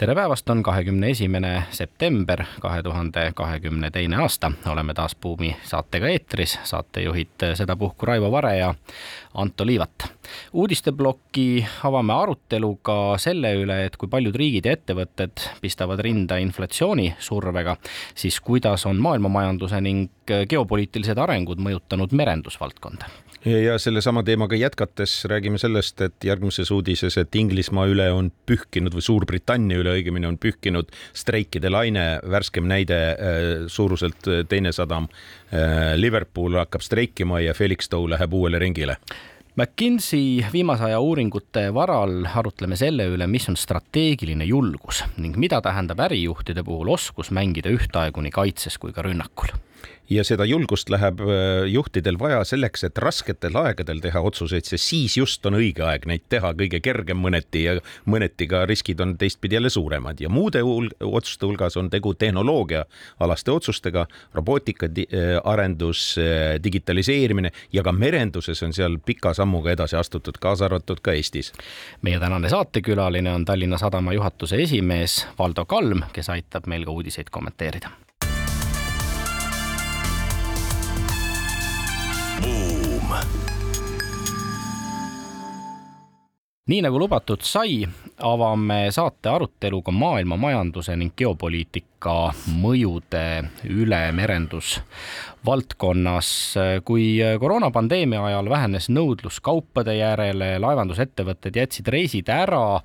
tere päevast, on kahekümne esimene september kahe tuhande kahekümne teine aasta, oleme taas Buumi saatega eetris, saatejuhid sedapuhku Raivo Vare ja Anto Liivat. uudisteploki avame aruteluga selle üle, et kui paljud riigid ja ettevõtted pistavad rinda inflatsiooni survega, siis kuidas on maailmamajanduse ning geopoliitilised arengud mõjutanud merendusvaldkonda ja sellesama teemaga jätkates räägime sellest, et järgmises uudises, et Inglismaa üle on pühkinud või Suurbritannia üle õigemini on pühkinud streikide laine, värskem näide äh, suuruselt äh, teine sadam. Äh, Liverpool hakkab streikima ja Felixstowe läheb uuele ringile McKinsey viimase aja uuringute varal arutleme selle üle, mis on strateegiline julgus ning mida tähendab ärijuhtide puhul oskus mängida ühtaegu nii kaitses kui ka rünnakul ja seda julgust läheb äh, juhtidel vaja selleks, et rasketel aegadel teha otsuseid, sest siis just on õige aeg neid teha, kõige kergem mõneti ja mõneti ka riskid on teistpidi jälle suuremad. Ja muude hul otsuste hulgas on tegu tehnoloogiaalaste otsustega, robootika äh, arendus, äh, digitaliseerimine ja ka merenduses on seal pika sammuga edasi astutud, kaasa arvatud ka Eestis. meie tänane saatekülaline on Tallinna Sadama juhatuse esimees Valdo Kalm, kes aitab meil ka uudiseid kommenteerida nii nagu lubatud sai, avame saate aruteluga maailma majanduse ning geopoliitika mõjude üle merendusvaldkonnas. kui koroonapandeemia ajal vähenes nõudlus kaupade järele, laevandusettevõtted jätsid reisid ära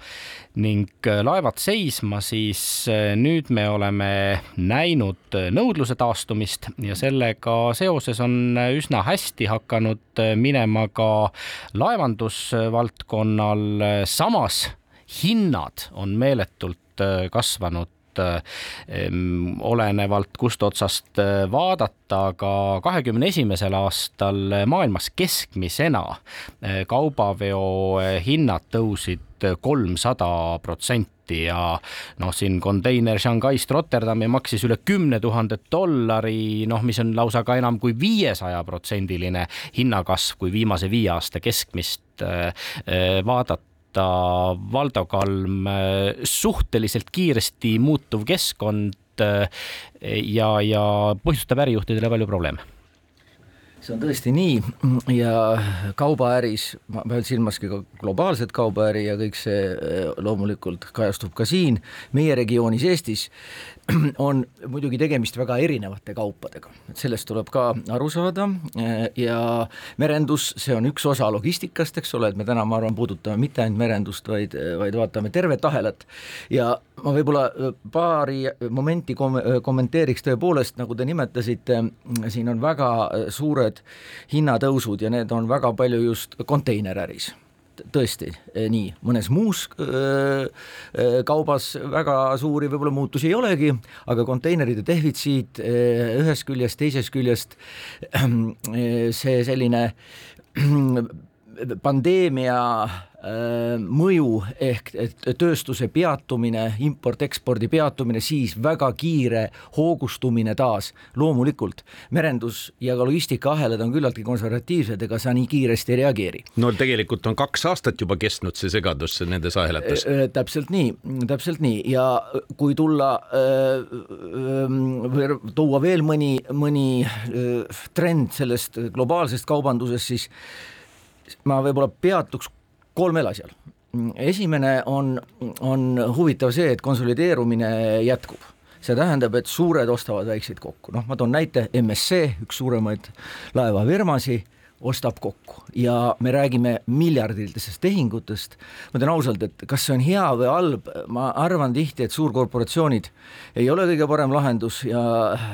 ning laevad seisma, siis nüüd me oleme näinud nõudluse taastumist ja sellega seoses on üsna hästi hakanud minema ka laevandusvaldkonnal samas hinnad on meeletult kasvanud äh, olenevalt, kust otsast äh, vaadata, aga kahekümne esimesel aastal maailmas keskmisena kaubaveo hinnad tõusid kolmsada protsenti ja noh, siin konteiner Shanghai'st Rotterdami maksis üle kümne tuhande dollari, noh, mis on lausa ka enam kui viiesaja protsendiline hinnakasv, kui viimase viie aasta keskmist vaadata võtta Valdo Kalm suhteliselt kiiresti muutuv keskkond eh, ja, ja põhjustab ärijuhtidele palju probleeme see on tõesti nii. Ja kaubaäris, ma pean silmaski ka globaalset kaubaäri ja kõik see eh, loomulikult kajastub ka siin. Meie regioonis Eestis on muidugi tegemist väga erinevate kaupadega, et sellest tuleb ka aru saada. Ja merendus, see on üks osa logistikast, eks ole, et me täna, ma arvan, puudutame mitte ainult merendust, vaid, vaid vaatame tervet ahelat. Ja ma võib-olla paari momenti kom-, kommenteeriks tõepoolest, nagu te nimetasite, siin on väga suured hinnatõusud ja need on väga palju just konteineräris. Tõesti nii, mõnes muus öö, kaubas väga suuri võib-olla muutusi ei olegi, aga konteineride defitsiit ühest küljest, teisest küljest see selline pandeemia Äh, mõju ehk tööstuse peatumine, import-ekspordi peatumine, siis väga kiire hoogustumine taas. loomulikult merendus ja ka logistikaahelad on küllaltki konservatiivsed, ega sa nii kiiresti ei reageeri. no tegelikult on kaks aastat juba kestnud see segadus nendes ahelates. Äh, äh, täpselt nii, täpselt nii ja kui tulla, tuua veel mõni, mõni trend sellest globaalsest kaubandusest, siis ma võib-olla peatuks kolmel asjal. esimene on, on huvitav see, et konsolideerumine jätkub. See tähendab, et suured ostavad väikseid kokku, noh, ma toon näite, MSC, üks suuremaid laevafirmasi, ostab kokku ja me räägime miljardilistest tehingutest. ma ütlen ausalt, et kas see on hea või halb, ma arvan tihti, et suurkorporatsioonid ei ole kõige parem lahendus ja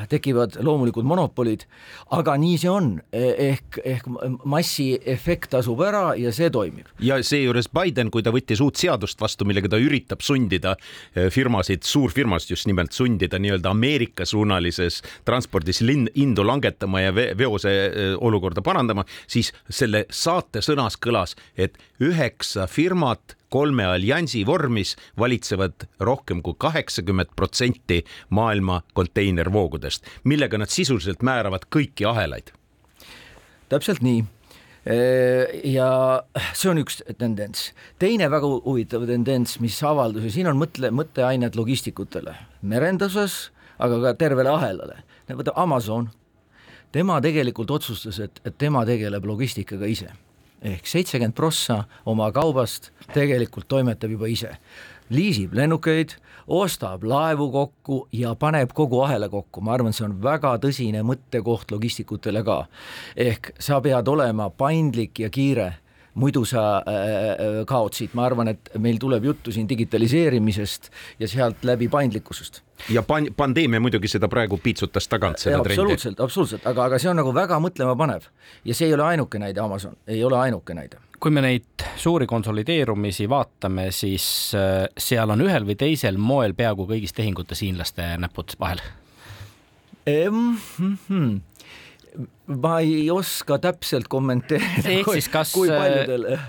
tekivad loomulikud monopolid, aga nii see on, ehk, ehk massiefekt tasub ära ja see toimib. ja seejuures Biden, kui ta võttis uut seadust vastu, millega ta üritab sundida eh, firmasid, suurfirmasid just nimelt sundida nii-öelda Ameerika suunalises transpordis linn, hindu langetama ja veose eh, olukorda parandama, siis selle saate sõnas kõlas, et üheksa firmat kolme alliansi vormis valitsevad rohkem kui kaheksakümmend protsenti maailma konteinervoogudest, millega nad sisuliselt määravad kõiki ahelaid. täpselt nii ja see on üks tendents. teine väga huvitav tendents, mis avaldus ja siin on mõtle, mõtteainet logistikutele merenduses, aga ka tervele ahelale. võta Amazon tema tegelikult otsustas, et, et tema tegeleb logistikaga ise. ehk seitsekümmend prossa oma kaubast tegelikult toimetab juba ise. liisib lennukeid, ostab laevu kokku ja paneb kogu ahela kokku, ma arvan, see on väga tõsine mõttekoht logistikutele ka. ehk sa pead olema paindlik ja kiire muidu sa äh, äh, kaod siit, ma arvan, et meil tuleb juttu siin digitaliseerimisest ja sealt läbi paindlikkusest. ja pan-, pandeemia muidugi seda praegu piitsutas tagant, seda ja, trendi. absoluutselt, absoluutselt, aga, aga see on nagu väga mõtlemapanev ja see ei ole ainuke näide, Amazon ei ole ainuke näide kui me neid suuri konsolideerumisi vaatame, siis äh, seal on ühel või teisel moel peaaegu kõigis tehingutes hiinlaste näpud vahel mm. -hmm ma ei oska täpselt kommenteerida. ehk siis kas,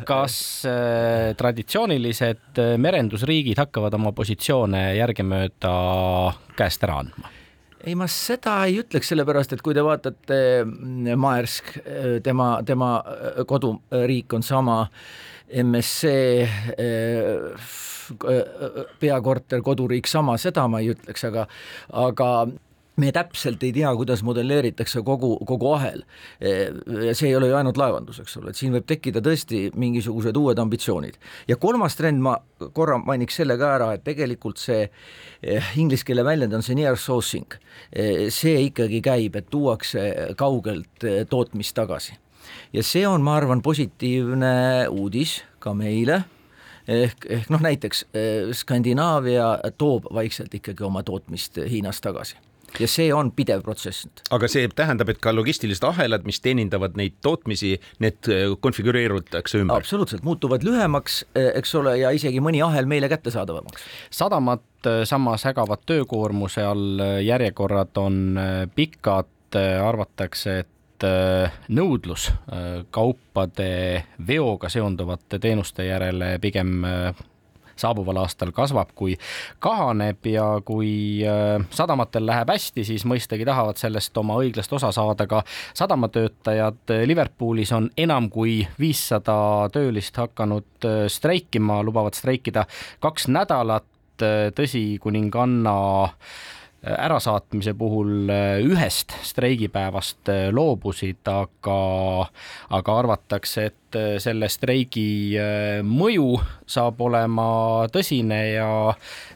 kas äh, traditsioonilised äh, merendusriigid hakkavad oma positsioone järgemööda käest ära andma? ei, ma seda ei ütleks, sellepärast et kui te vaatate mm, Maersk, äh, tema, tema koduriik on sama, MSC peakorter, koduriik sama, seda ma ei ütleks, aga, aga me täpselt ei tea, kuidas modelleeritakse kogu, kogu ahel. ja see ei ole ju ainult laevandus, eks ole, et siin võib tekkida tõesti mingisugused uued ambitsioonid. ja kolmas trend, ma korra mainiks selle ka ära, et tegelikult see eh, inglise keele väljend on see near sourcing. Eh, see ikkagi käib, et tuuakse kaugelt tootmist tagasi. ja see on, ma arvan, positiivne uudis ka meile ehk, ehk noh, näiteks Skandinaavia toob vaikselt ikkagi oma tootmist Hiinast tagasi ja see on pidev protsess. aga see tähendab, et ka logistilised ahelad, mis teenindavad neid tootmisi, need äh, konfigureerutakse ümber? absoluutselt, muutuvad lühemaks, äh, eks ole, ja isegi mõni ahel meile kättesaadavamaks. sadamad äh, samas ägavad töökoormuse all, järjekorrad on pikad, arvatakse, et nõudlus kaupade veoga seonduvate teenuste järele pigem saabuval aastal kasvab, kui kahaneb ja kui äh, sadamatel läheb hästi, siis mõistagi tahavad sellest oma õiglast osa saada ka sadamatöötajad. Liverpoolis on enam kui viissada töölist hakanud äh, streikima, lubavad streikida kaks nädalat. tõsi, kuninganna ärasaatmise puhul ühest streigipäevast loobusid, aga, aga arvatakse, et äh, selle streigi äh, mõju saab olema tõsine ja,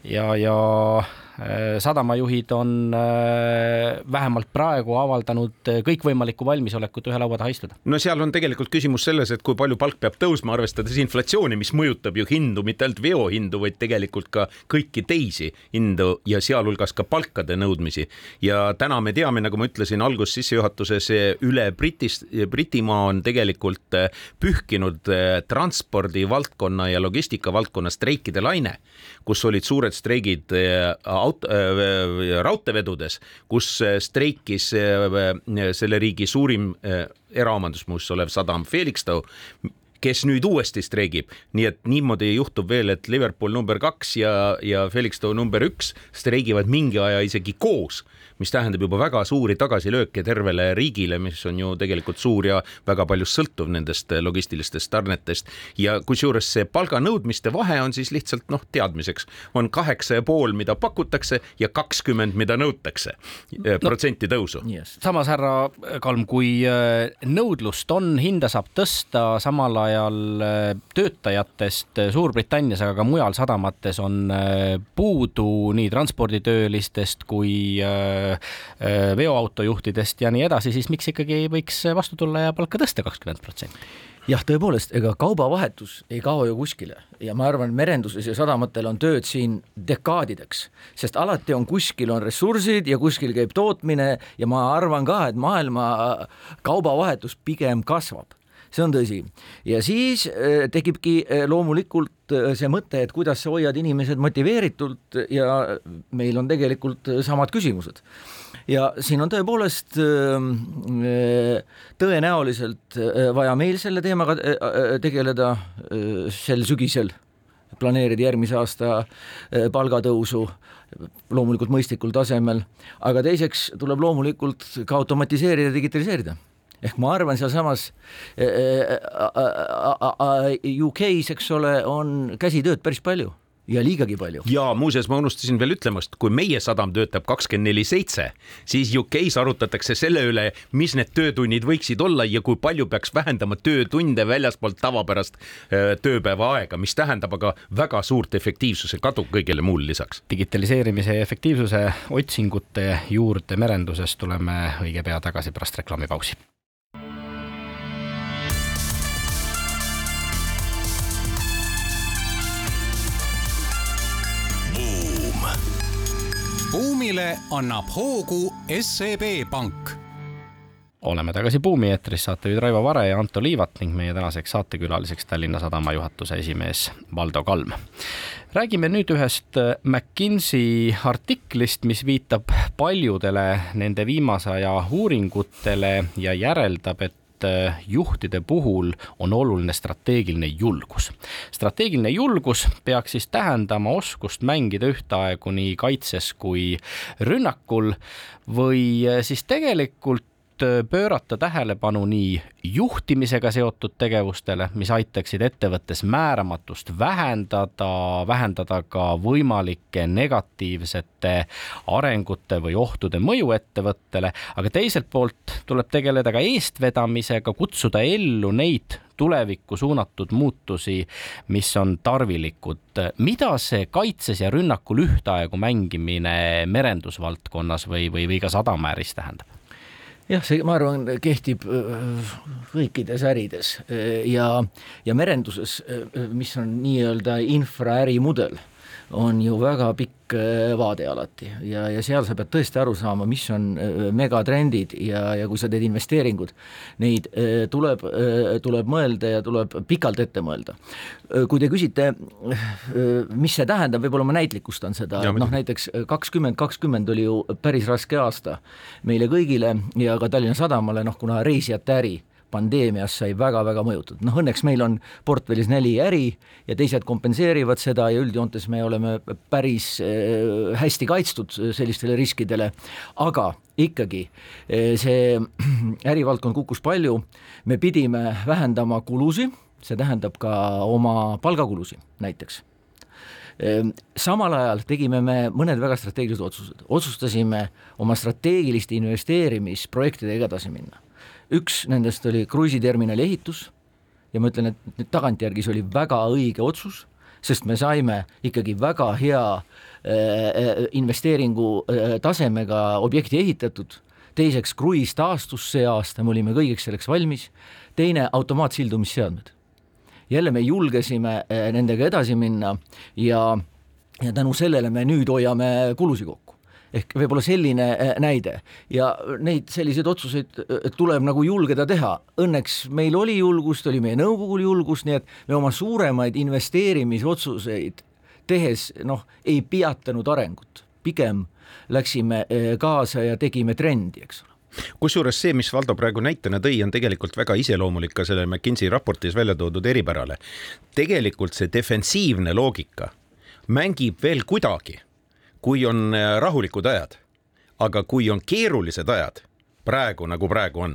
ja, ja äh, sadamajuhid on vähemalt praegu avaldanud kõikvõimalikku valmisolekut ühe laua taha istuda. no seal on tegelikult küsimus selles, et kui palju palk peab tõusma, arvestades inflatsiooni, mis mõjutab ju hindu, mitte ainult veohindu, vaid tegelikult ka kõiki teisi hindu ja sealhulgas ka palkade nõudmisi. ja täna me teame, nagu ma ütlesin algus sissejuhatuses, üle Britist, Britimaa on tegelikult pühkinud transpordivaldkonna ja logistika valdkonna streikide laine, kus olid suured streigid eh, aut-, eh, raudteevedudes, kus streikis selle riigi suurim eraomandusmuus olev sadam Felixstowe kes nüüd uuesti streigib, nii et niimoodi juhtub veel, et Liverpool number kaks ja, ja Felixstowe number üks streigivad mingi aja isegi koos mis tähendab juba väga suuri tagasilööke tervele riigile, mis on ju tegelikult suur ja väga palju sõltuv nendest logistilistest tarnetest. ja kusjuures see palganõudmiste vahe on siis lihtsalt noh, teadmiseks. On kaheksa ja pool, mida pakutakse ja kakskümmend, mida nõutakse no, protsenti tõusu. Yes.. samas härra Kalm, kui äh, nõudlust on, hinda saab tõsta, samal ajal äh, töötajatest Suurbritannias, aga ka mujal sadamates on puudu nii transporditöölistest kui veoautojuhtidest ja nii edasi, siis miks ikkagi ei võiks vastu tulla ja palka tõsta kakskümmend protsenti? jah, tõepoolest, ega kaubavahetus ei kao ju kuskile ja ma arvan, merenduses ja sadamatel on tööd siin dekaadideks, sest alati on kuskil on ressursid ja kuskil käib tootmine ja ma arvan ka, et maailma kaubavahetus pigem kasvab see on tõsi. ja siis äh, tekibki äh, loomulikult äh, see mõte, et kuidas sa hoiad inimesed motiveeritult ja meil on tegelikult samad küsimused. ja siin on tõepoolest tõenäoliselt vaja meil selle teemaga tegeleda sel sügisel planeerida järgmise aasta palgatõusu loomulikult mõistlikul tasemel, aga teiseks tuleb loomulikult ka automatiseerida, digitaliseerida ehk ma arvan, sealsamas äh, äh, UK-s, eks ole, on käsitööd päris palju ja liigagi palju. ja muuseas, ma unustasin veel ütlemast, kui meie sadam töötab kakskümmend neli seitse, siis UK-s arutatakse selle üle, mis need töötunnid võiksid olla ja kui palju peaks vähendama töötunde väljaspoolt tavapärast tööpäeva aega, mis tähendab aga väga suurt efektiivsuse kadu kõigele muule lisaks. digitaliseerimise ja efektiivsuse otsingute juurde merenduses tuleme õige pea tagasi pärast reklaamipausi buumile annab hoogu SEB Pank oleme tagasi Buumi eetris, saatejuhid Raivo Vare ja Anto Liivat ning meie tänaseks saatekülaliseks Tallinna Sadama juhatuse esimees Valdo Kalm. räägime nüüd ühest McKinsey artiklist, mis viitab paljudele nende viimase aja uuringutele ja järeldab, et äh, juhtide puhul on oluline strateegiline julgus. strateegiline julgus peaks siis tähendama oskust mängida ühtaegu nii kaitses kui rünnakul või äh, siis tegelikult pöörata tähelepanu nii juhtimisega seotud tegevustele, mis aitaksid ettevõttes määramatust vähendada, vähendada ka võimalike negatiivsete arengute või ohtude mõju ettevõttele, aga teiselt poolt tuleb tegeleda ka eestvedamisega, kutsuda ellu neid tulevikku suunatud muutusi, mis on tarvilikud. mida see kaitses ja rünnakul ühtaegu mängimine merendusvaldkonnas või, või, või ka sadamaäris tähendab? Jah, see, ma arvan, kehtib äh, kõikides ärides. Äh, ja, ja merenduses, äh, mis on nii-öelda infraärimudel on ju väga pikk äh, vaade alati. Ja, ja seal sa pead tõesti aru saama, mis on äh, megatrendid ja, ja kui sa teed investeeringud, neid äh, tuleb, tuleb mõelda ja tuleb pikalt ette mõelda. kui te küsite, mis see tähendab, võib-olla ma näitlikustan seda, noh näiteks kakskümmend kakskümmend oli ju päris raske aasta meile kõigile ja ka Tallinna Sadamale, noh kuna reisijate äri pandeemiast sai väga-väga mõjutatud, noh õnneks meil on portfellis neli äri ja teised kompenseerivad seda ja üldjoontes me oleme päris äh, hästi kaitstud sellistele riskidele, aga ikkagi äh, see ärivaldkond kukkus palju, me pidime vähendama kulusid, see tähendab ka oma palgakulusid näiteks. Äh, samal ajal tegime me mõned väga strateegilised otsused, otsustasime oma strateegiliste investeerimisprojektidega edasi minna üks nendest oli kruiisiterminali ehitus ja ma ütlen, et nüüd tagantjärgi see oli väga õige otsus, sest me saime ikkagi väga hea äh, investeeringu äh, tasemega objekti ehitatud, teiseks kruiis taastus see aasta, me olime kõigeks selleks valmis, teine automaatsildumisseadmed. jälle me julgesime äh, nendega edasi minna ja, ja tänu sellele me nüüd hoiame kulusid kokku ehk võib-olla selline äh, näide ja neid selliseid otsuseid äh, tuleb nagu julgeda teha. Õnneks meil oli julgust, oli meie nõukogul julgust, nii et me oma suuremaid investeerimisotsuseid tehes noh, ei peatanud arengut, pigem läksime äh, kaasa ja tegime trendi, eks ole kusjuures see, mis Valdo praegu näitena tõi, on tegelikult väga iseloomulik ka selle McKinsey raportis välja toodud eripärale. tegelikult see defensiivne loogika mängib veel kuidagi kui on äh, rahulikud ajad, aga kui on keerulised ajad, praegu nagu praegu on,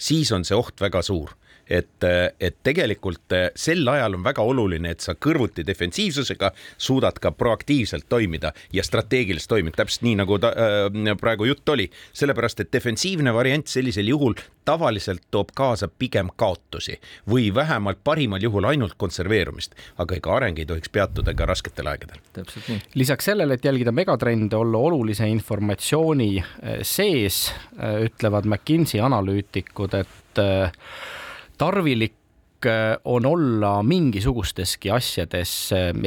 siis on see oht väga suur et, äh, et tegelikult äh, sel ajal on väga oluline, et sa kõrvuti defensiivsusega suudad ka proaktiivselt toimida ja strateegiliselt toimida, täpselt nii nagu ta, äh, praegu jutt oli, sellepärast et defensiivne variant sellisel juhul tavaliselt toob kaasa pigem kaotusi või vähemalt parimal juhul ainult konserveerumist, aga ega areng ei tohiks peatuda ka rasketel aegadel. täpselt nii. lisaks sellele, et jälgida megatrende, olla olulise informatsiooni eh, sees, eh, ütlevad McKinsey analüütikud, et eh, tarvilik on olla mingisugusteski asjades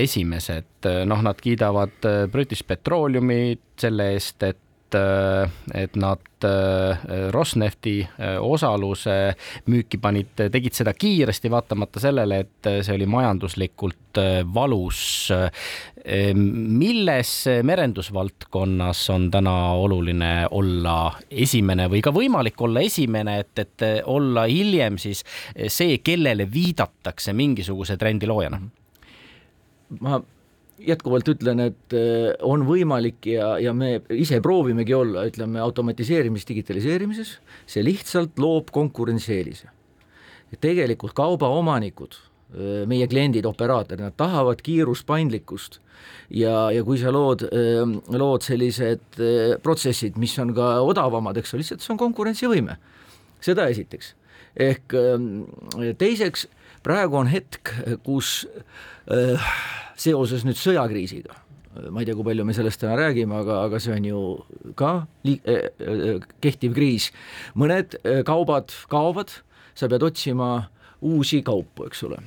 esimesed, noh, nad kiidavad British Petroleumit selle eest, et et, et nad äh, Rosnefti äh, osaluse müüki panid, tegid seda kiiresti, vaatamata sellele, et see oli majanduslikult äh, valus. milles merendusvaldkonnas on täna oluline olla esimene või ka võimalik olla esimene, et, et olla hiljem siis see, kellele viidatakse mingisuguse trendi loojana? ma jätkuvalt ütlen, et äh, on võimalik ja, ja me ise proovimegi olla, ütleme, automatiseerimis, digitaliseerimises, see lihtsalt loob konkurentsieelise. tegelikult kaubaomanikud, äh, meie kliendid, operaatorid, nad tahavad kiirust, paindlikkust ja, ja kui sa lood, äh, lood sellised protsessid, mis on ka odavamad, eks ole, lihtsalt see on konkurentsivõime. seda esiteks. ehk teiseks, praegu on hetk, kus äh, seoses nüüd sõjakriisiga, ma ei tea, kui palju me sellest täna räägime, aga, aga see on ju ka li-, äh, kehtiv kriis, mõned äh, kaubad kaovad, sa pead otsima uusi kaupu, eks ole,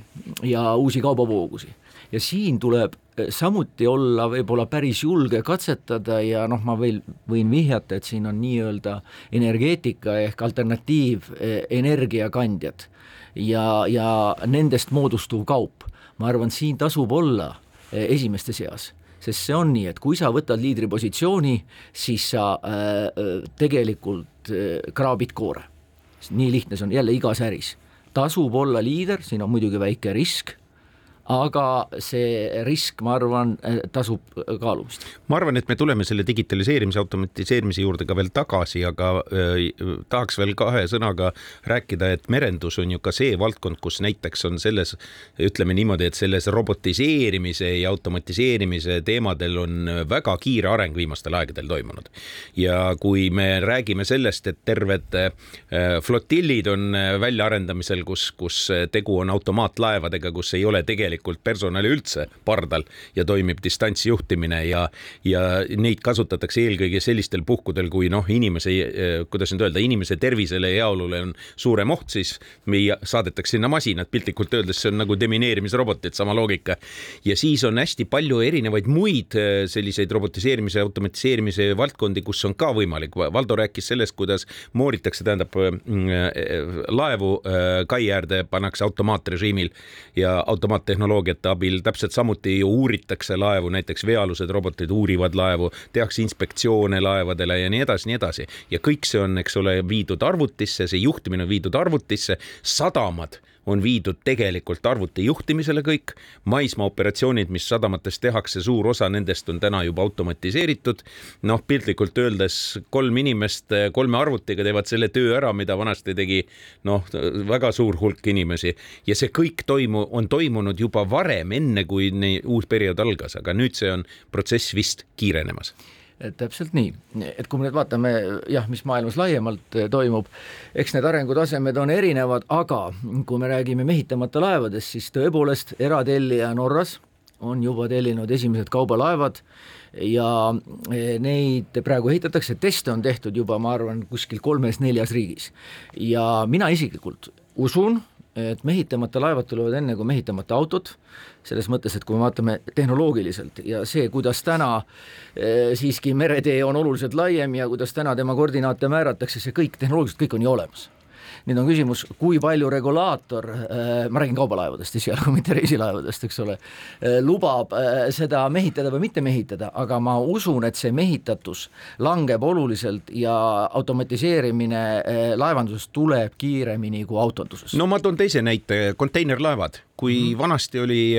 ja uusi kaubavoogusi. ja siin tuleb samuti olla võib-olla päris julge katsetada ja noh, ma veel võin vihjata, et siin on nii-öelda energeetika ehk alternatiiv energiakandjad ja, ja nendest moodustuv kaup. Ma arvan, siin tasub olla eh, esimeste seas sest see on nii, et kui sa võtad liidripositsiooni, siis sa äh, tegelikult äh, kraabid koore. nii lihtne see on jälle igas äris. tasub olla liider, siin on muidugi väike risk aga see risk, ma arvan, tasub kaalumist. ma arvan, et me tuleme selle digitaliseerimise, automatiseerimise juurde ka veel tagasi, aga äh, tahaks veel kahe sõnaga rääkida, et merendus on ju ka see valdkond, kus näiteks on selles, ütleme niimoodi, et selles robotiseerimise ja automatiseerimise teemadel on väga kiire areng viimastel aegadel toimunud. ja kui me räägime sellest, et terved äh, flotillid on väljaarendamisel, kus, kus tegu on automaatlaevadega, kus ei ole tegelikult tegelikult personali üldse pardal ja toimib distantsjuhtimine ja, ja neid kasutatakse eelkõige sellistel puhkudel, kui noh, inimese, kuidas nüüd öelda, inimese tervisele ja heaolule on suurem oht, siis meie saadetakse sinna masinad, piltlikult öeldes, see on nagu demineerimisrobotid, sama loogika. ja siis on hästi palju erinevaid muid eh, selliseid robotiseerimise, automatiseerimise valdkondi, kus on ka võimalik. Valdo rääkis sellest, kuidas mooritakse, tähendab mm, eh, laevu eh, kai äärde pannakse automaatrežiimil ja automaattehnoloogia tehnoloogiate abil täpselt samuti ju uuritakse laevu, näiteks veealused robotid uurivad laevu, tehakse inspektsioone laevadele ja nii edasi, nii edasi. ja kõik see on, eks ole, viidud arvutisse, see juhtimine on viidud arvutisse, sadamad on viidud tegelikult arvuti juhtimisele kõik. maismaaoperatsioonid, mis sadamates tehakse, suur osa nendest on täna juba automatiseeritud. noh, piltlikult öeldes kolm inimest kolme arvutiga teevad selle töö ära, mida vanasti tegi noh, väga suur hulk inimesi ja see kõik toimu-, on toimunud juba varem, enne kui uus periood algas, aga nüüd see on protsess vist kiirenemas täpselt nii, et kui me nüüd vaatame jah, mis maailmas laiemalt eh, toimub, eks need arengutasemed on erinevad, aga kui me räägime mehitamata laevadest, siis tõepoolest eratellija Norras on juba tellinud esimesed kaubalaevad ja eh, neid praegu ehitatakse, teste on tehtud juba, ma arvan, kuskil kolmes-neljas riigis. ja mina isiklikult usun, et mehitamata laevad tulevad enne kui mehitamata autod, selles mõttes, et kui me vaatame tehnoloogiliselt ja see, kuidas täna eh, siiski meretee on oluliselt laiem ja kuidas täna tema koordinaate määratakse, see kõik tehnoloogiliselt kõik on ju olemas nüüd on küsimus, kui palju regulaator, äh, ma räägin kaubalaevadest esialgu, mitte reisilaevadest, eks ole, äh, lubab äh, seda mehitada või mitte mehitada, aga ma usun, et see mehitatus langeb oluliselt ja automatiseerimine laevanduses tuleb kiiremini kui autonduses. no ma toon teise näite, konteinerlaevad. Kui mm vanasti oli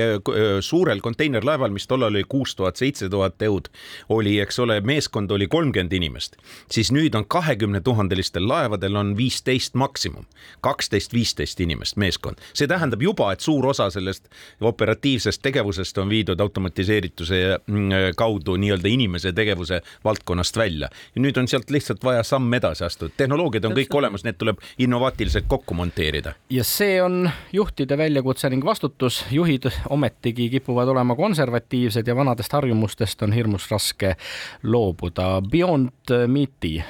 suurel konteinerlaeval, mis tollal oli kuus tuhat, seitse tuhat eud, oli, eks ole, meeskond oli kolmkümmend inimest, siis nüüd on kahekümne tuhandelistel laevadel on viisteist maksimum, kaksteist, viisteist inimest meeskond. see tähendab juba, et suur osa sellest operatiivsest tegevusest on viidud automatiseerituse mm, kaudu nii-öelda inimese tegevuse valdkonnast välja. ja nüüd on sealt lihtsalt vaja samm edasi astuda, tehnoloogiad on kõik olemas, need tuleb innovaatiliselt kokku monteerida. ja see on juhtide väljakutse ning vastutus, juhid ometigi kipuvad olema konservatiivsed ja vanadest harjumustest on hirmus raske loobuda. Beyond Meati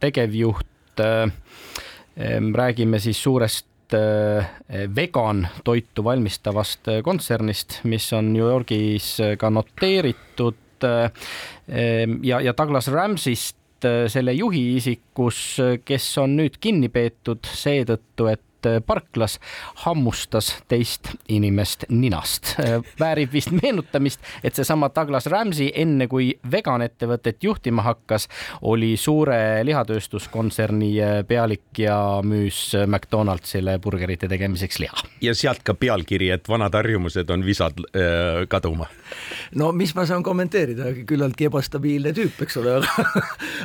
tegevjuht, äh, räägime siis suurest äh, vegan toitu valmistavast kontsernist, mis on New Yorgis ka noteeritud äh, ja, ja Douglas Ramsist selle juhi isikus, kes on nüüd kinni peetud seetõttu, et et parklas hammustas teist inimest ninast. väärib vist meenutamist, et seesama Douglas Ramsey, enne kui vegan ettevõtet juhtima hakkas, oli suure lihatööstuskontserni pealik ja müüs McDonaldsile burgerite tegemiseks liha. ja sealt ka pealkiri, et vanad harjumused on visad äh, kaduma. no mis ma saan kommenteerida, küllaltki ebastabiilne tüüp, eks ole,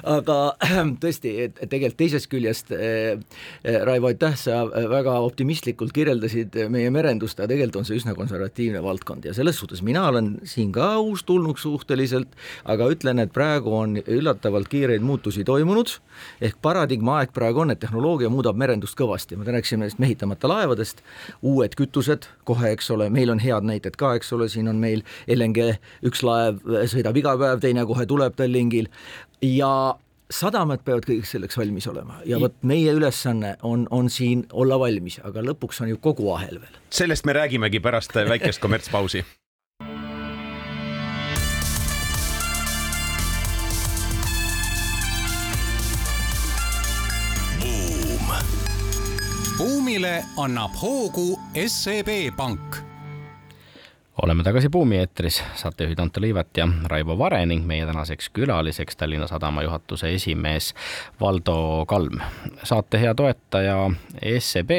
aga aga tõesti, et tegelikult teisest küljest äh, Raivo, aitäh, sa väga optimistlikult kirjeldasid meie merendust, aga tegelikult on see üsna konservatiivne valdkond ja selles suhtes mina olen siin ka uustulnuk suhteliselt, aga ütlen, et praegu on üllatavalt kiireid muutusi toimunud, ehk paradigma aeg praegu on, et tehnoloogia muudab merendust kõvasti, me rääkisime nendest mehitamata laevadest, uued kütused kohe, eks ole, meil on head näited ka, eks ole, siin on meil LNG, üks laev sõidab iga päev, teine kohe tuleb Tallinkil ja sadamad peavad kõigeks selleks valmis olema ja vot meie ülesanne on, on siin olla valmis, aga lõpuks on ju kogu ahel veel. sellest me räägimegi pärast väikest kommertspausi. buumile annab hoogu SEB Pank oleme tagasi Buumi eetris, saatejuhid Anto Liivat ja Raivo Vare ning meie tänaseks külaliseks Tallinna Sadama juhatuse esimees Valdo Kalm. saate hea toetaja SEB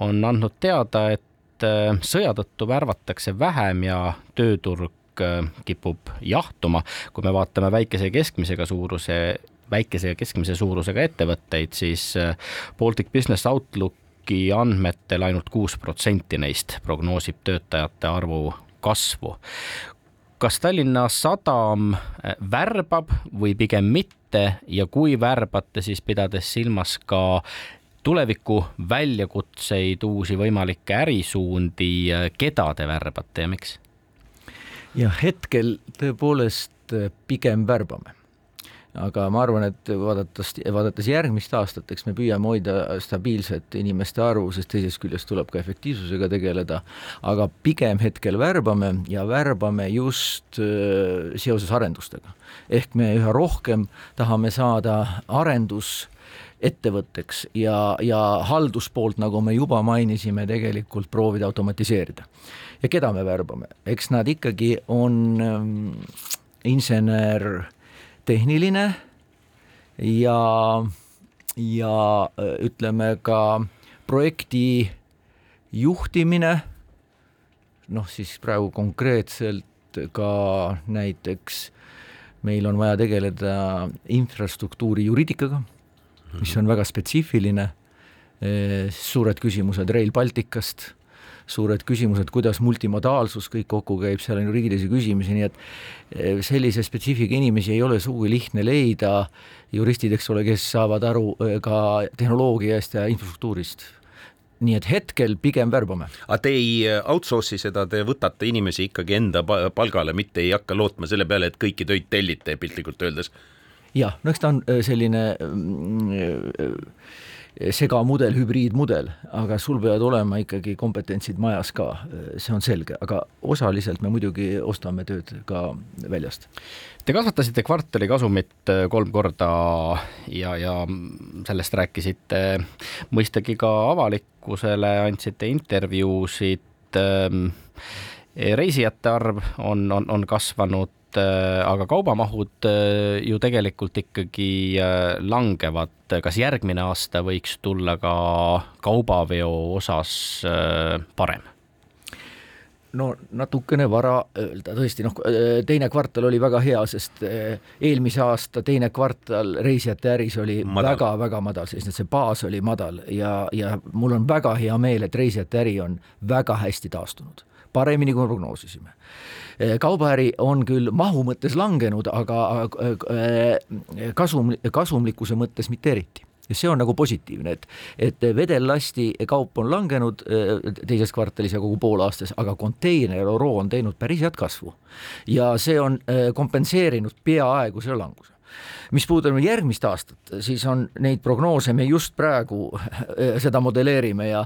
on andnud teada, et äh, sõja tõttu värvatakse vähem ja tööturg äh, kipub jahtuma. kui me vaatame väikese ja keskmisega suuruse väikese ja keskmise suurusega ettevõtteid, siis äh, Baltic Business Outlook Outki andmetel ainult kuus protsenti neist prognoosib töötajate arvu kasvu. kas Tallinna Sadam äh, värbab või pigem mitte ja kui värbate, siis pidades silmas ka tuleviku väljakutseid, uusi võimalikke ärisuundi, äh, keda te värbate ja miks? jah, hetkel tõepoolest äh, pigem värbame aga ma arvan, et vaadates, vaadates järgmist aastat, eks me püüame hoida stabiilset inimeste arvu, sest teisest küljest tuleb ka efektiivsusega tegeleda, aga pigem hetkel värbame ja värbame just äh, seoses arendustega. ehk me üha rohkem tahame saada arendus ettevõtteks ja, ja halduspoolt, nagu me juba mainisime, tegelikult proovida automatiseerida. ja keda me värbame, eks nad ikkagi on ähm, insener tehniline ja, ja ütleme ka projekti juhtimine, noh siis praegu konkreetselt ka näiteks meil on vaja tegeleda infrastruktuuri juriidikaga, mis on väga spetsiifiline, suured küsimused Rail Balticast suured küsimused, kuidas multimodaalsus kõik kokku käib, seal on juriidilisi küsimusi, nii et eh, sellise spetsiifika inimesi ei ole sugugi lihtne leida, juristid, eks ole, kes saavad aru eh, ka tehnoloogiast ja infrastruktuurist nii et hetkel pigem värbame. aga te ei eh, outsource'i seda, te võtate inimesi ikkagi enda palgale, mitte ei hakka lootma selle peale, et kõiki töid tellite piltlikult öeldes? jah, no eks ta on selline mm, segamudel, hübriidmudel, aga sul peavad olema ikkagi kompetentsid majas ka, see on selge, aga osaliselt me muidugi ostame tööd ka väljast. Te kasvatasite kvartali kasumit äh, kolm korda ja, ja sellest rääkisite mõistagi ka avalikkusele, andsite intervjuusid. Ähm, reisijate arv on, on, on kasvanud aga kaubamahud äh, ju tegelikult ikkagi äh, langevad. kas järgmine aasta võiks tulla ka kaubaveo osas parem? no natukene vara öelda, tõesti noh, teine kvartal oli väga hea, sest eelmise aasta teine kvartal reisijate äris oli väga-väga madal, madal, sest see baas oli madal ja, ja mul on väga hea meel, et reisijate äri on väga hästi taastunud, paremini kui prognoosisime kaubaäri on küll mahu mõttes langenud, aga eh, kasum, kasumlikkuse mõttes mitte eriti. Ja see on nagu positiivne, et, et vedellasti kaup on langenud äh, teises kvartalis ja kogu poolaastas, aga konteiner Oro on teinud päris head kasvu. Ja see on kompenseerinud peaaegu selle languse mis puudutab järgmist aastat, siis on neid prognoose, me just praegu äh, seda modelleerime ja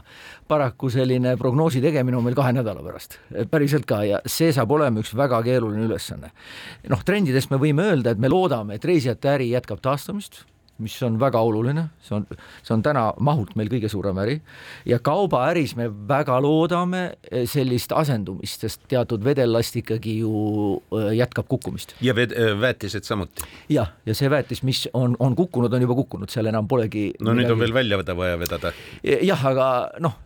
paraku selline prognoosi tegemine on meil kahe nädala pärast, päriselt ka, ja see saab olema üks väga keeruline ülesanne. noh, trendidest me võime öelda, et me loodame, et reisijate äri jätkab taastumist mis on väga oluline, see on, see on täna mahult meil kõige suurem äri ja kaubaäris me väga loodame eh, sellist asendumist, sest teatud vedellast ikkagi ju eh, jätkab kukkumist. ja ved-, eh, väetised samuti? jah, ja see väetis, mis on, on kukkunud, on juba kukkunud, seal enam polegi no midagi... nüüd on veel välja vaja vedada. jah, aga noh,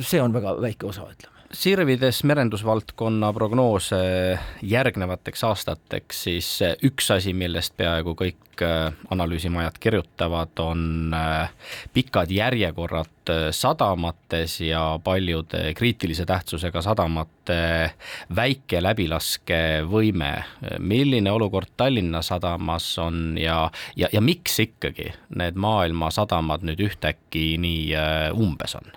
see on väga väike osa, ütleme sirvides merendusvaldkonna prognoose järgnevateks aastateks, siis üks asi, millest peaaegu kõik äh, analüüsimajad kirjutavad, on äh, pikad järjekorrad sadamates ja paljude kriitilise tähtsusega sadamate väike läbilaskevõime. milline olukord Tallinna sadamas on ja, ja, ja miks ikkagi need maailma sadamad nüüd ühtäkki nii umbes on?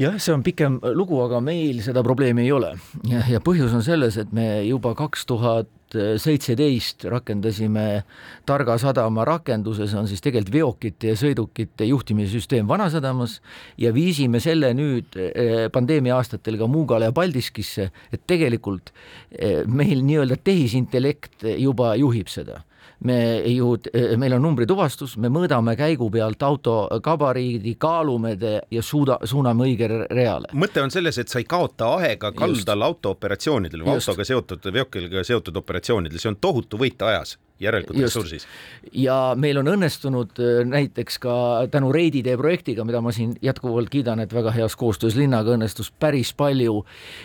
Jah, see on pikem lugu, aga meil seda probleemi ei ole. Ja, ja põhjus on selles, et me juba kaks tuhat seitseteist rakendasime Targa sadama rakenduses on siis tegelikult veokite ja sõidukite juhtimise süsteem Vanasadamas ja viisime selle nüüd eh, pandeemia aastatel ka Muugale ja Paldiskisse, et tegelikult eh, meil nii-öelda tehisintellekt juba juhib seda me ju, meil on numbrituvastus, me mõõdame käigu pealt auto gabariidi, kaalume ja suuda, suuname õigele reale. mõte on selles, et sa ei kaota aega kaldal autooperatsioonidel või autoga seotud, veokiga seotud operatsioonidel, see on tohutu võit ajas järelikult ressursis. ja meil on õnnestunud äh, näiteks ka tänu Reidi tee projektiga, mida ma siin jätkuvalt kiidan, et väga heas koostöös linnaga õnnestus päris palju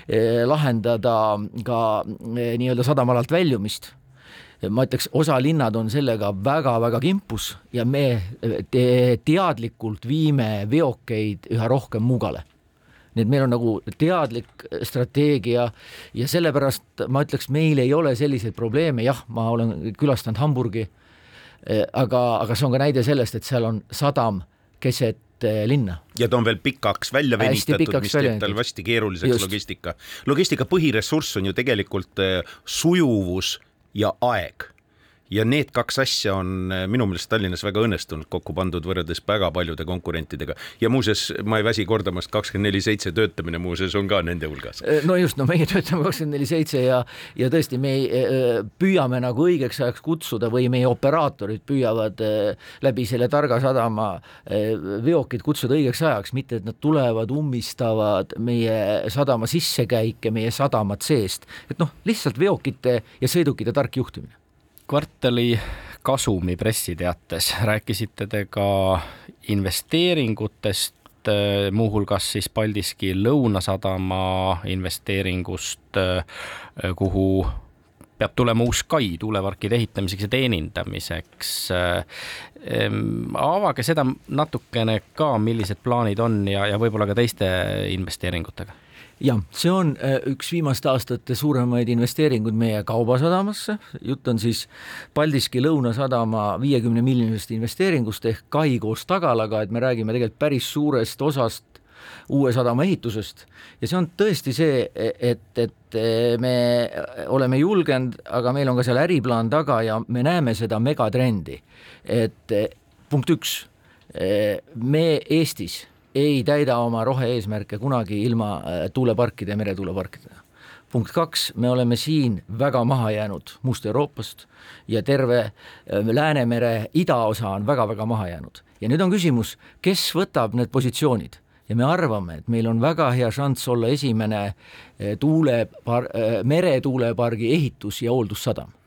eh, lahendada ka eh, nii-öelda sadamalalt väljumist ma ütleks, osa linnad on sellega väga-väga kimpus ja me te teadlikult viime veokeid üha rohkem Muugale nii et meil on nagu teadlik strateegia ja sellepärast ma ütleks, meil ei ole selliseid probleeme, jah, ma olen külastanud Hamburgi, aga, aga see on ka näide sellest, et seal on sadam keset linna. ja ta on veel pikaks välja venitatud, mis teeb tal hästi keeruliseks Just. logistika. logistika põhiressurss on ju tegelikult eh, sujuvus ja aeg ja need kaks asja on eh, minu meelest Tallinnas väga õnnestunult kokku pandud võrreldes väga paljude konkurentidega. ja muuseas, ma ei väsi kordamast, kakskümmend neli seitse töötamine muuseas on ka nende hulgas. Eh, no just, no meie töötame kakskümmend neli seitse ja, ja tõesti, me eh, püüame nagu õigeks ajaks kutsuda või meie operaatorid püüavad läbi selle Targa sadama veokid kutsuda õigeks ajaks, mitte et nad tulevad, ummistavad meie sadama sissekäike, meie sadamat seest, et noh, lihtsalt veokite ja sõidukite tark juhtimine kvartali kasumi pressiteates rääkisite te ka investeeringutest, äh, muuhulgas siis Paldiski Lõunasadama investeeringust, äh, kuhu peab tulema uus kai tuuleparkide ehitamiseks ja teenindamiseks. Äh, avage seda natukene ka, millised plaanid on ja, ja võib-olla ka teiste investeeringutega jah, see on äh, üks viimaste aastate suuremaid investeeringuid meie kaubasadamasse, jutt on siis Paldiski Lõunasadama viiekümne miljonilist investeeringust ehk kai koos tagalaga, et me räägime tegelikult päris suurest osast uue sadama ehitusest. Ja see on tõesti see, et, et me oleme julgenud, aga meil on ka seal äriplaan taga ja me näeme seda megatrendi, et punkt üks, me Eestis ei täida oma rohe-eesmärke kunagi ilma äh, tuuleparkide ja meretuuleparkidega. punkt kaks, me oleme siin väga maha jäänud Must-Euroopast ja terve äh, Läänemere idaosa on väga-väga maha jäänud. ja nüüd on küsimus, kes võtab need positsioonid ja me arvame, et meil on väga hea šanss olla esimene äh, tuulepar-, meretuulepargi ehitus- ja hooldussadam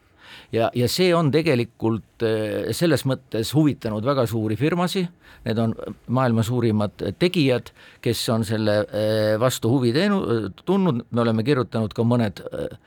ja, ja see on tegelikult eh, selles mõttes huvitanud väga suuri firmasid, need on maailma suurimad tegijad, kes on selle eh, vastu huvi teenu-, tundnud, me oleme kirjutanud ka mõned eh,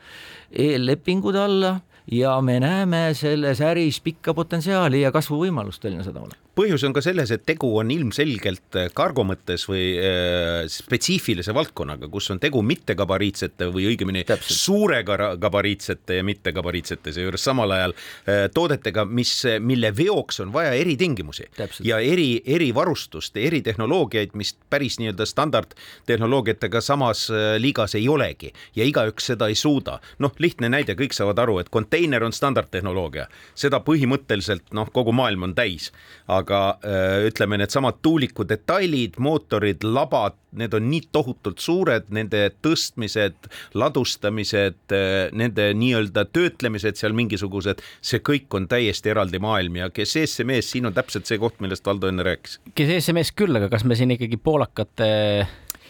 eellepingud alla ja me näeme selles äris pikka potentsiaali ja kasvuvõimalust Tallinna Sadamale põhjus on ka selles, et tegu on ilmselgelt kargo mõttes või äh, spetsiifilise valdkonnaga, kus on tegu mittegabariitsete või õigemini Täpselt. suure gabariitsete ja mittegabariitsete seejuures samal ajal äh, toodetega, mis, mille veoks on vaja eritingimusi Täpselt. ja eri, erivarustust, eritehnoloogiaid, mis päris nii-öelda standardtehnoloogiatega samas äh, liigas ei olegi ja igaüks seda ei suuda. noh, lihtne näide, kõik saavad aru, et konteiner on standardtehnoloogia, seda põhimõtteliselt noh, kogu maailm on täis, aga aga äh, ütleme, needsamad tuuliku detailid, mootorid, labad, need on nii tohutult suured, nende tõstmised, ladustamised, äh, nende nii-öelda töötlemised seal mingisugused, see kõik on täiesti eraldi maailm ja kes ees see mees, siin on täpselt see koht, millest Valdo enne rääkis. kes ees see mees küll, aga kas me siin ikkagi poolakate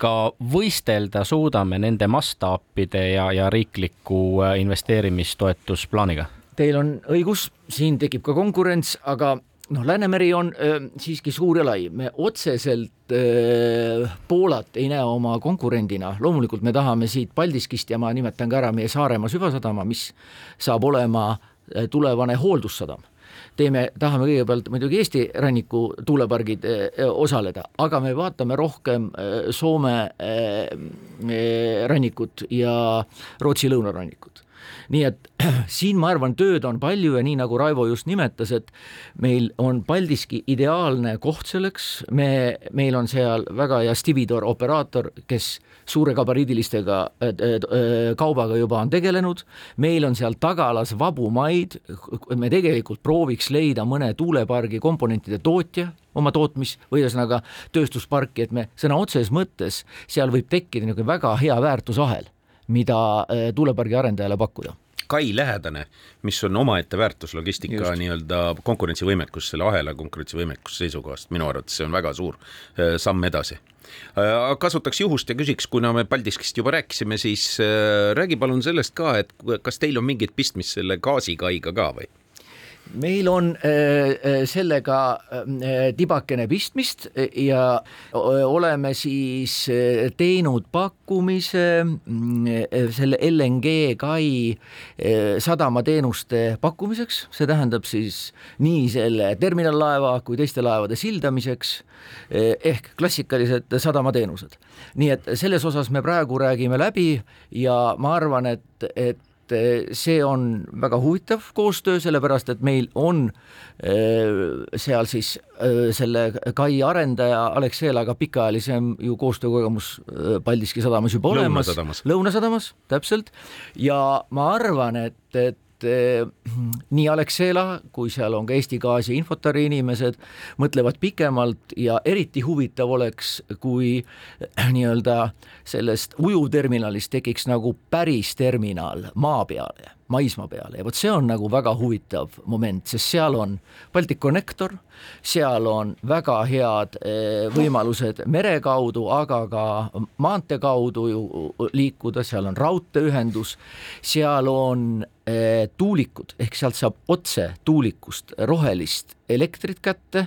ka võistelda suudame nende mastaapide ja, ja riikliku äh, investeerimistoetusplaaniga? Teil on õigus, siin tekib ka konkurents, aga noh, Läänemeri on öö, siiski suur ja lai, me otseselt öö, Poolat ei näe oma konkurendina, loomulikult me tahame siit Paldiskist ja ma nimetan ka ära meie Saaremaa süvasadama, mis saab olema tulevane hooldussadam teeme, tahame kõigepealt muidugi Eesti ranniku tuulepargid osaleda, aga me vaatame rohkem Soome rannikut ja Rootsi lõunarannikut nii et siin ma arvan, tööd on palju ja nii nagu Raivo just nimetas, et meil on Paldiski ideaalne koht selleks, me, meil on seal väga hea Stividor operaator, kes suure gabariidilistega äh, äh, kaubaga juba on tegelenud, meil on seal tagalas vabu maid, me tegelikult prooviks leida mõne tuulepargi komponentide tootja, oma tootmis või ühesõnaga tööstusparki, et me sõna otseses mõttes, seal võib tekkida niisugune väga hea väärtusahel mida äh, tuulepargi arendajale pakkuda kai lähedane, mis on omaette väärtus logistika nii-öelda konkurentsivõimekus, selle ahela konkurentsivõimekuse seisukohast, minu arvates see on väga suur äh, samm edasi. Äh, kasutaks juhust ja küsiks, kuna me Paldiskist juba rääkisime, siis räägi palun sellest ka, et kas teil on mingit pistmist selle gaasikaiga ka või? Meil on äh, äh, sellega äh, tibakene pistmist ja oleme siis teinud pakkumise mm, selle LNG kai sadamateenuste pakkumiseks, see tähendab siis nii selle terminallaeva kui teiste laevade sildamiseks ehk klassikalised sadamateenused. nii et selles osas me praegu räägime läbi ja ma arvan, et, et see on väga huvitav koostöö, sellepärast et meil on eh, seal siis eh, selle kai arendaja Alexelaga pikaajalisem ju koostöökogemus Paldiski sadamas juba olemas, Lõunasadamas, Lõunasadamas, täpselt, ja ma arvan, et, et et eh, nii Alexela kui seal on ka Eesti Gaasi infotari inimesed mõtlevad pikemalt ja eriti huvitav oleks, kui eh, nii-öelda sellest ujuvterminalist tekiks nagu päris terminal maa peale maismaa peale. Ja vot see on nagu väga huvitav moment, sest seal on Balticconnector, seal on väga head eh, võimalused mere kaudu, aga ka maantee kaudu ju liikuda, seal on raudteeühendus, seal on eh, tuulikud, ehk sealt saab otse tuulikust rohelist elektrit kätte,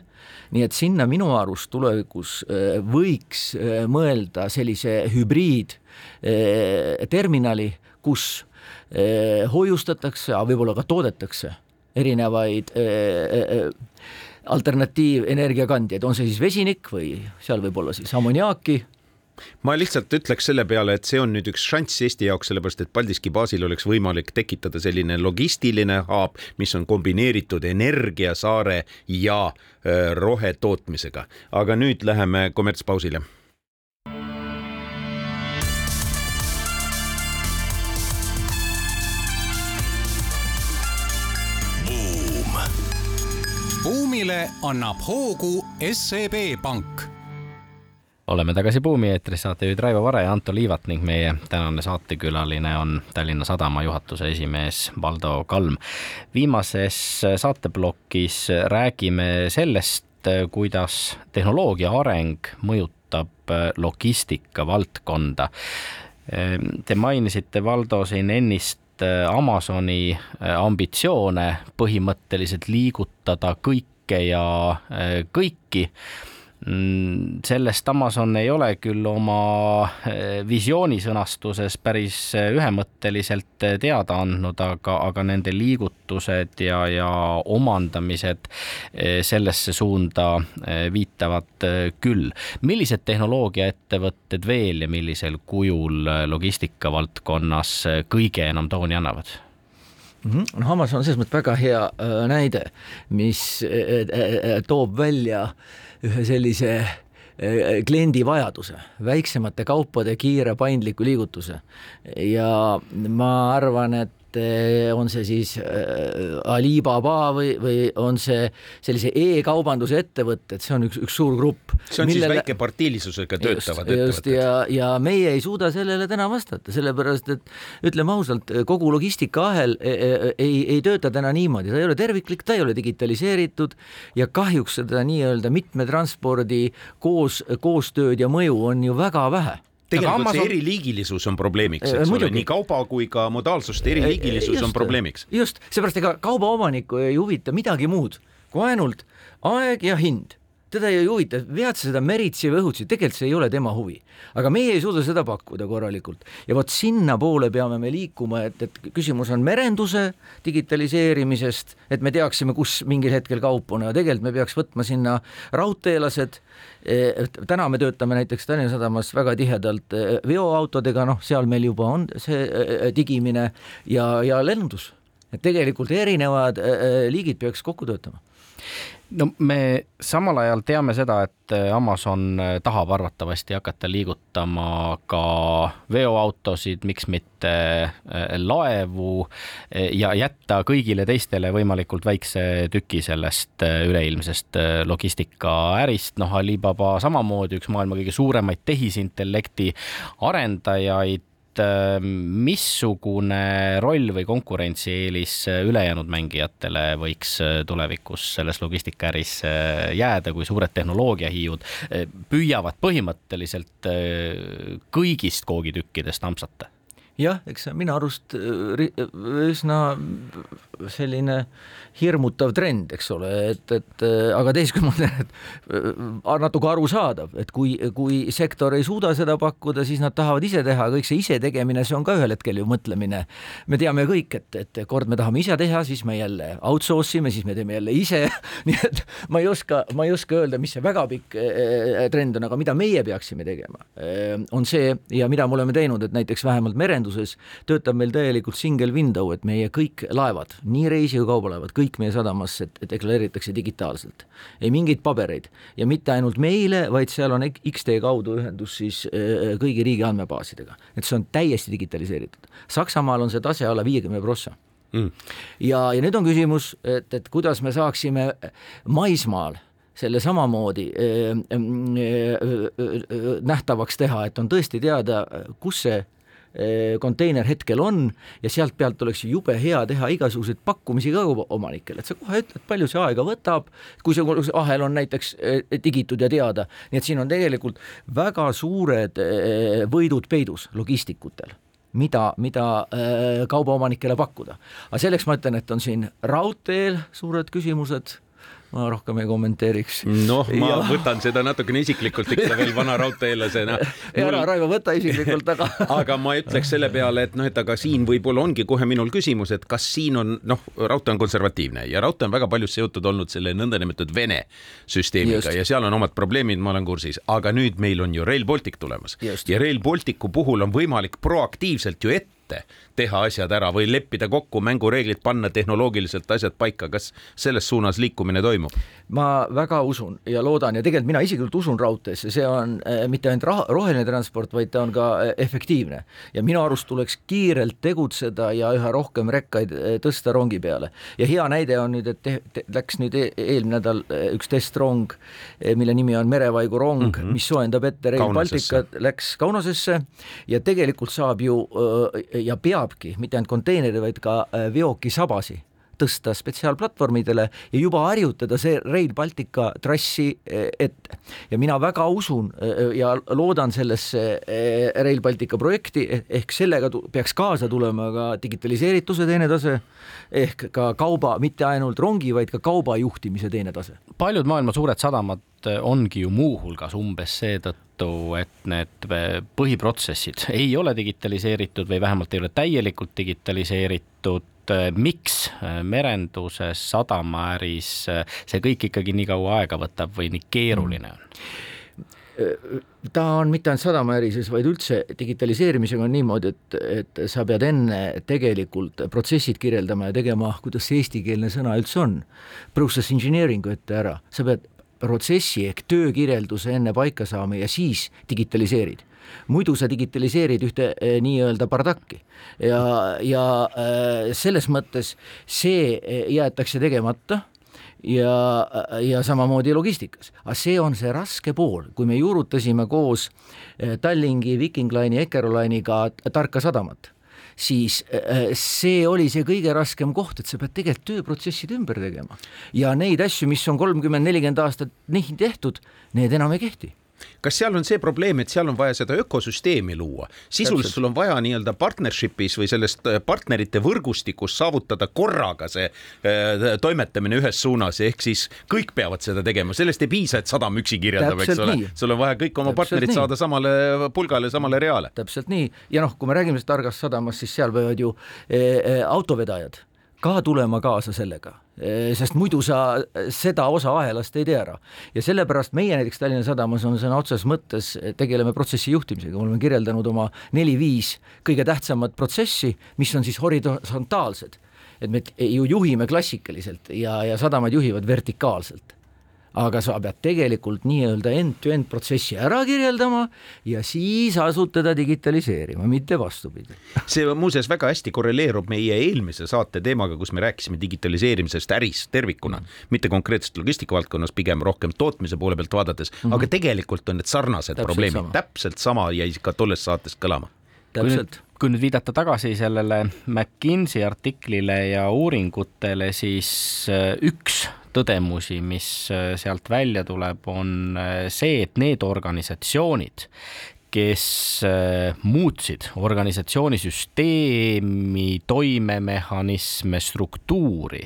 nii et sinna minu arust tulevikus eh, võiks mõelda sellise hübriidterminali, kus hoiustatakse, aga võib-olla ka toodetakse erinevaid eh, eh, alternatiivenergiakandjaid, on see siis vesinik või seal võib olla siis ammoniaaki? Ma lihtsalt ütleks selle peale, et see on nüüd üks šanss Eesti jaoks, sellepärast et Paldiski baasil oleks võimalik tekitada selline logistiline haab, mis on kombineeritud energiasaare ja rohetootmisega. aga nüüd läheme kommertspausile buumile annab hoogu SEB Pank oleme tagasi Buumi eetris, saatejuhid Raivo Vare ja Anto Liivat ning meie tänane saatekülaline on Tallinna Sadama juhatuse esimees Valdo Kalm. viimases saateplokis räägime sellest, kuidas tehnoloogia areng mõjutab logistika valdkonda. Te mainisite, Valdo, siin ennist Amazoni ambitsioone põhimõtteliselt liigutada kõike ja kõiki Mm, sellest Amazon ei ole küll oma eh, visiooni sõnastuses päris eh, ühemõtteliselt teada andnud, aga, aga nende liigutused ja, ja omandamised sellesse suunda viitavad küll. millised tehnoloogiaettevõtted veel ja millisel kujul logistika valdkonnas kõige enam tooni annavad? Mhm. noh, Amazon on selles mõttes väga hea näide, mis toob välja äh, ühe sellise kliendi vajaduse, väiksemate kaupade kiire paindliku liigutuse ja ma arvan, et Eh, on see siis eh, Alibaba või, või on see sellise e-kaubanduse ettevõtted, see on üks, üks suur grupp. see on millele... siis väike partiilisusega töötavad just, ettevõtted. ja, ja meie ei suuda sellele täna vastata, sellepärast et ütleme ausalt, kogu logistikaahel ei, e, ei, ei tööta täna niimoodi, ta ei ole terviklik, ta ei ole digitaliseeritud ja kahjuks seda nii-öelda mitme transpordi koos, koostööd ja mõju on ju väga vähe tegelikult Amazon... see eriliigilisus on probleemiks, eks Muidugi. ole, nii kauba kui ka modaalsuste eriliigilisus just, on probleemiks. just, seepärast ega kaubaomanikku ei huvita midagi muud kui ainult aeg ja hind teda ei huvita, vead seda meritsi või õhutsi, tegelikult see ei ole tema huvi. aga meie ei suuda seda pakkuda korralikult. Ja vot sinnapoole peame me liikuma, et, et küsimus on merenduse digitaliseerimisest, et me teaksime, kus mingil hetkel kaup on. Ja tegelikult me peaks võtma sinna raudteelased. E, täna me töötame näiteks Tallinna Sadamas väga tihedalt e, veoautodega, noh, seal meil juba on see e, digimine ja, ja lennundus, et tegelikult erinevad liigid peaks kokku töötama no me samal ajal teame seda, et äh, Amazon äh, tahab arvatavasti hakata liigutama ka veoautosid, miks mitte äh, laevu ja jätta kõigile teistele võimalikult väikse tüki sellest üleilmsest logistikaärist. noh, Alibaba samamoodi üks maailma kõige suuremaid tehisintellekti arendajaid et missugune roll või konkurentsieelis ülejäänud mängijatele võiks äh, tulevikus selles logistikaäris äh, jääda, kui suured tehnoloogiahiiud äh, püüavad põhimõtteliselt kõigist koogitükkidest ampsata? jah, eks minu arust üsna selline hirmutav trend, eks ole, et, et aga teisest küljest ma ütlen, et äh, natuke arusaadav, et kui, kui sektor ei suuda seda pakkuda, siis nad tahavad ise teha, kõik see ise tegemine, see on ka ühel hetkel ju mõtlemine. me teame kõik, et, et kord me tahame ise teha, siis me jälle outsource ime, siis me teeme jälle ise nii et ma ei oska, ma ei oska öelda, mis see väga pikk äh, trend on, aga mida meie peaksime tegema, äh, on see ja mida me oleme teinud, et näiteks vähemalt merenduses töötab meil täielikult single window, et meie kõik laevad, nii reisi kui kaubalaevad, kõik meie sadamasse deklareeritakse digitaalselt. ei mingeid pabereid ja mitte ainult meile, vaid seal on X-tee kaudu ühendus siis äh, kõigi riigi andmebaasidega, et see on täiesti digitaliseeritud. Saksamaal on see tase alla viiekümne prossa mm.. ja, ja nüüd on küsimus, et, et kuidas me saaksime maismaal selle samamoodi äh, äh, nähtavaks teha, et on tõesti teada, kus see konteiner hetkel on ja sealt pealt oleks jube hea teha igasuguseid pakkumisi ka omanikele, et sa kohe ütled, palju see aega võtab, kui see ahel on näiteks eh, digitud ja teada, nii et siin on tegelikult väga suured eh, võidud peidus logistikutel mida, mida kaubaomanikele pakkuda. aga selleks ma ütlen, et on siin raudteel suured küsimused ma rohkem ei kommenteeriks. noh, ma ja... võtan seda natukene isiklikult ikka veel vana raudteelasena Mul... ära, Raivo, võta isiklikult, aga aga ma ütleks selle peale, et noh, et aga siin võib-olla ongi kohe minul küsimus, et kas siin on noh, raudtee on konservatiivne ja raudtee on väga palju seotud olnud selle nõndanimetatud Vene süsteemiga Just. ja seal on omad probleemid, ma olen kursis, aga nüüd meil on ju Rail Baltic tulemas Just. ja Rail Balticu puhul on võimalik proaktiivselt ju ette ette teha asjad ära või leppida kokku mängureeglid, panna tehnoloogiliselt asjad paika, kas selles suunas liikumine toimub? ma väga usun ja loodan ja tegelikult mina isiklikult usun raudteesse, see on äh, mitte ainult raha, roheline transport, vaid ta on ka äh, efektiivne ja minu arust tuleks kiirelt tegutseda ja üha rohkem rekkaid äh, tõsta rongi peale. ja hea näide on nüüd, et te, te, läks nüüd e eelmine nädal üks testrong, mille nimi on Merevaigu rong mm, -hmm. mis soojendab ette Rail Balticut, läks Kaunasesse ja tegelikult saab ju ja peabki mitte ainult konteineri, vaid ka äh, veokisabasi tõsta spetsiaalplatvormidele ja juba harjutada see Rail Baltica trassi ette. ja mina väga usun ja loodan sellesse Rail Baltica projekti, ehk sellega peaks kaasa tulema ka digitaliseerituse teine tase ehk ka kauba, mitte ainult rongi, vaid ka kauba juhtimise teine tase. paljud maailma suured sadamad ongi ju muuhulgas umbes seetõttu, et need põhiprotsessid ei ole digitaliseeritud või vähemalt ei ole täielikult digitaliseeritud miks merenduses, sadamaäris see kõik ikkagi nii kaua aega võtab või nii keeruline on? ta on mitte ainult sadamaärises, vaid üldse digitaliseerimisega on niimoodi, et, et sa pead enne tegelikult protsessid kirjeldama ja tegema, kuidas see eestikeelne sõna üldse on, process engineering'u ette ära, sa pead protsessi ehk töökirjelduse enne paika saama ja siis digitaliseerid muidu sa digitaliseerid ühte eh, nii-öelda bardakki. Ja, ja eh, selles mõttes see eh, jäetakse tegemata ja, ja samamoodi logistikas. aga see on see raske pool, kui me juurutasime koos Tallinki, Viking Line'i, Eckeroline'iga Tarka sadamat, siis see oli see kõige raskem koht, et sa pead tegelikult tööprotsessid ümber tegema. Ja neid asju, mis on kolmkümmend, nelikümmend aastat nii tehtud, need enam ei kehti kas seal on see probleem, et seal on vaja seda ökosüsteemi luua, sisuliselt sul on vaja nii-öelda partnership'is või sellest äh, partnerite võrgustikus saavutada korraga see äh, toimetamine ühes suunas, ehk siis kõik peavad seda tegema, sellest ei piisa, et sadam üksi kirjeldab, eks ole, sul on vaja kõik oma täpselt partnerid nii. saada samale pulgale, samale reale. täpselt nii. Ja noh, kui me räägime targast sadamast, siis seal peavad ju e, e, autovedajad ka tulema kaasa sellega, eh, sest muidu sa seda osa ahelast ei tea ära. ja sellepärast meie näiteks Tallinna Sadamas on sõna otseses mõttes, tegeleme protsessi juhtimisega, me oleme kirjeldanud oma neli-viis kõige tähtsamat protsessi, mis on siis horisontaalsed. et me ju juhime klassikaliselt ja, ja sadamad juhivad vertikaalselt aga sa pead tegelikult nii-öelda end-to-end protsessi ära kirjeldama ja siis asud teda digitaliseerima, mitte vastupidi. see muuseas väga hästi korreleerub meie eelmise saate teemaga, kus me rääkisime digitaliseerimisest äris tervikuna, mitte konkreetselt logistika valdkonnas, pigem rohkem tootmise poole pealt vaadates mm, -hmm. aga tegelikult on need sarnased täpselt probleemid, täpselt sama jäi ka tollest saatest kõlama. täpselt kui nüüd viidata tagasi sellele McKinsey artiklile ja uuringutele, siis äh, üks tõdemusi, mis äh, sealt välja tuleb, on äh, see, et need organisatsioonid, kes muutsid organisatsiooni süsteemi, toimemehhanisme, struktuuri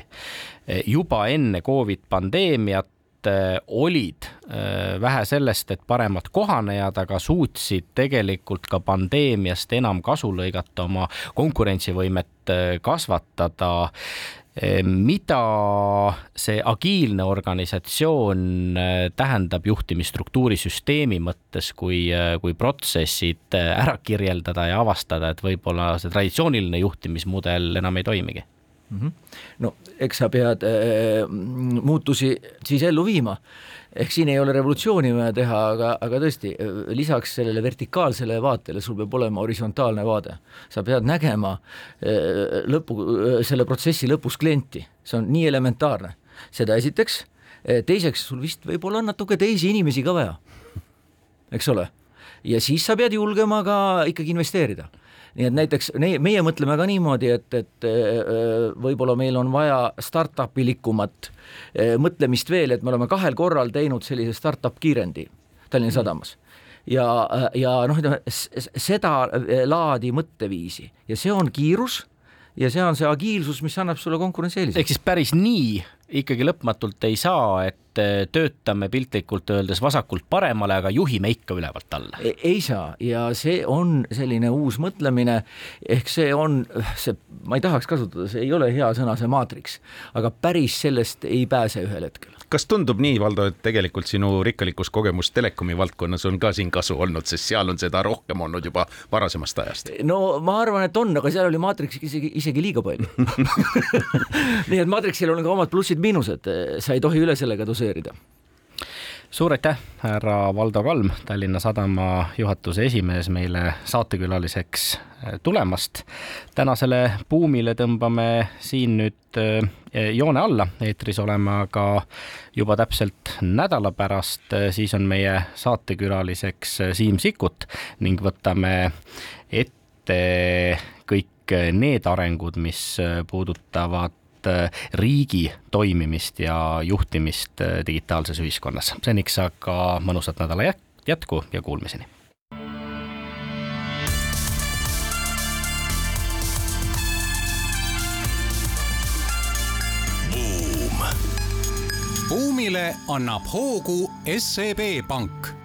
juba enne Covid pandeemiat, olid vähe sellest, et paremad kohanejad, aga suutsid tegelikult ka pandeemiast enam kasu lõigata, oma konkurentsivõimet kasvatada. Ehm, mida see agiilne organisatsioon äh, tähendab juhtimisstruktuuri süsteemi mõttes, kui, äh, kui protsessid äh, ära kirjeldada ja avastada, et võib-olla see traditsiooniline juhtimismudel enam ei toimigi mm? -hmm. no eks sa pead äh, muutusi siis ellu viima ehk siin ei ole revolutsiooni vaja teha, aga, aga tõesti, lisaks sellele vertikaalsele vaatele sul peab olema horisontaalne vaade. sa pead nägema eh, lõpu, selle protsessi lõpus klienti, see on nii elementaarne. seda esiteks, eh, teiseks sul vist võib-olla on natuke teisi inimesi ka vaja, eks ole, ja siis sa pead julgema ka ikkagi investeerida nii et näiteks meie mõtleme ka niimoodi, et, et äh, võib-olla meil on vaja startup'i likumat äh, mõtlemist veel, et me oleme kahel korral teinud sellise startup kiirendi Tallinna mm. Sadamas ja, äh, ja noh, ütleme seda laadi mõtteviisi ja see on kiirus ja see on see agiilsus, mis annab sulle konkurentsieelise. ehk siis päris nii ikkagi lõpmatult ei saa, et et töötame piltlikult öeldes vasakult paremale, aga juhime ikka ülevalt alla. Ei saa ja see on selline uus mõtlemine, ehk see on see, ma ei tahaks kasutada, see ei ole hea sõna, see maatriks, aga päris sellest ei pääse ühel hetkel. kas tundub nii, Valdo, et tegelikult sinu rikkalikus kogemus telekomi valdkonnas on ka siin kasu olnud, sest seal on seda rohkem olnud juba varasemast ajast? no ma arvan, et on, aga seal oli maatriks isegi, isegi liiga palju nii et maatriksil on ka omad plussid-miinused, sa ei tohi üle sellega doseerida suur aitäh, härra Valdo Kalm, Tallinna Sadama juhatuse esimees, meile saatekülaliseks äh, tulemast. tänasele buumile tõmbame siin nüüd äh, joone alla, eetris oleme aga juba täpselt nädala pärast, äh, siis on meie saatekülaliseks Siim Sikkut ning võtame ette kõik need arengud, mis puudutavad riigi toimimist ja juhtimist digitaalses ühiskonnas. seniks aga mõnusat nädala jätku ja kuulmiseni! Buumile annab hoogu SEB Pank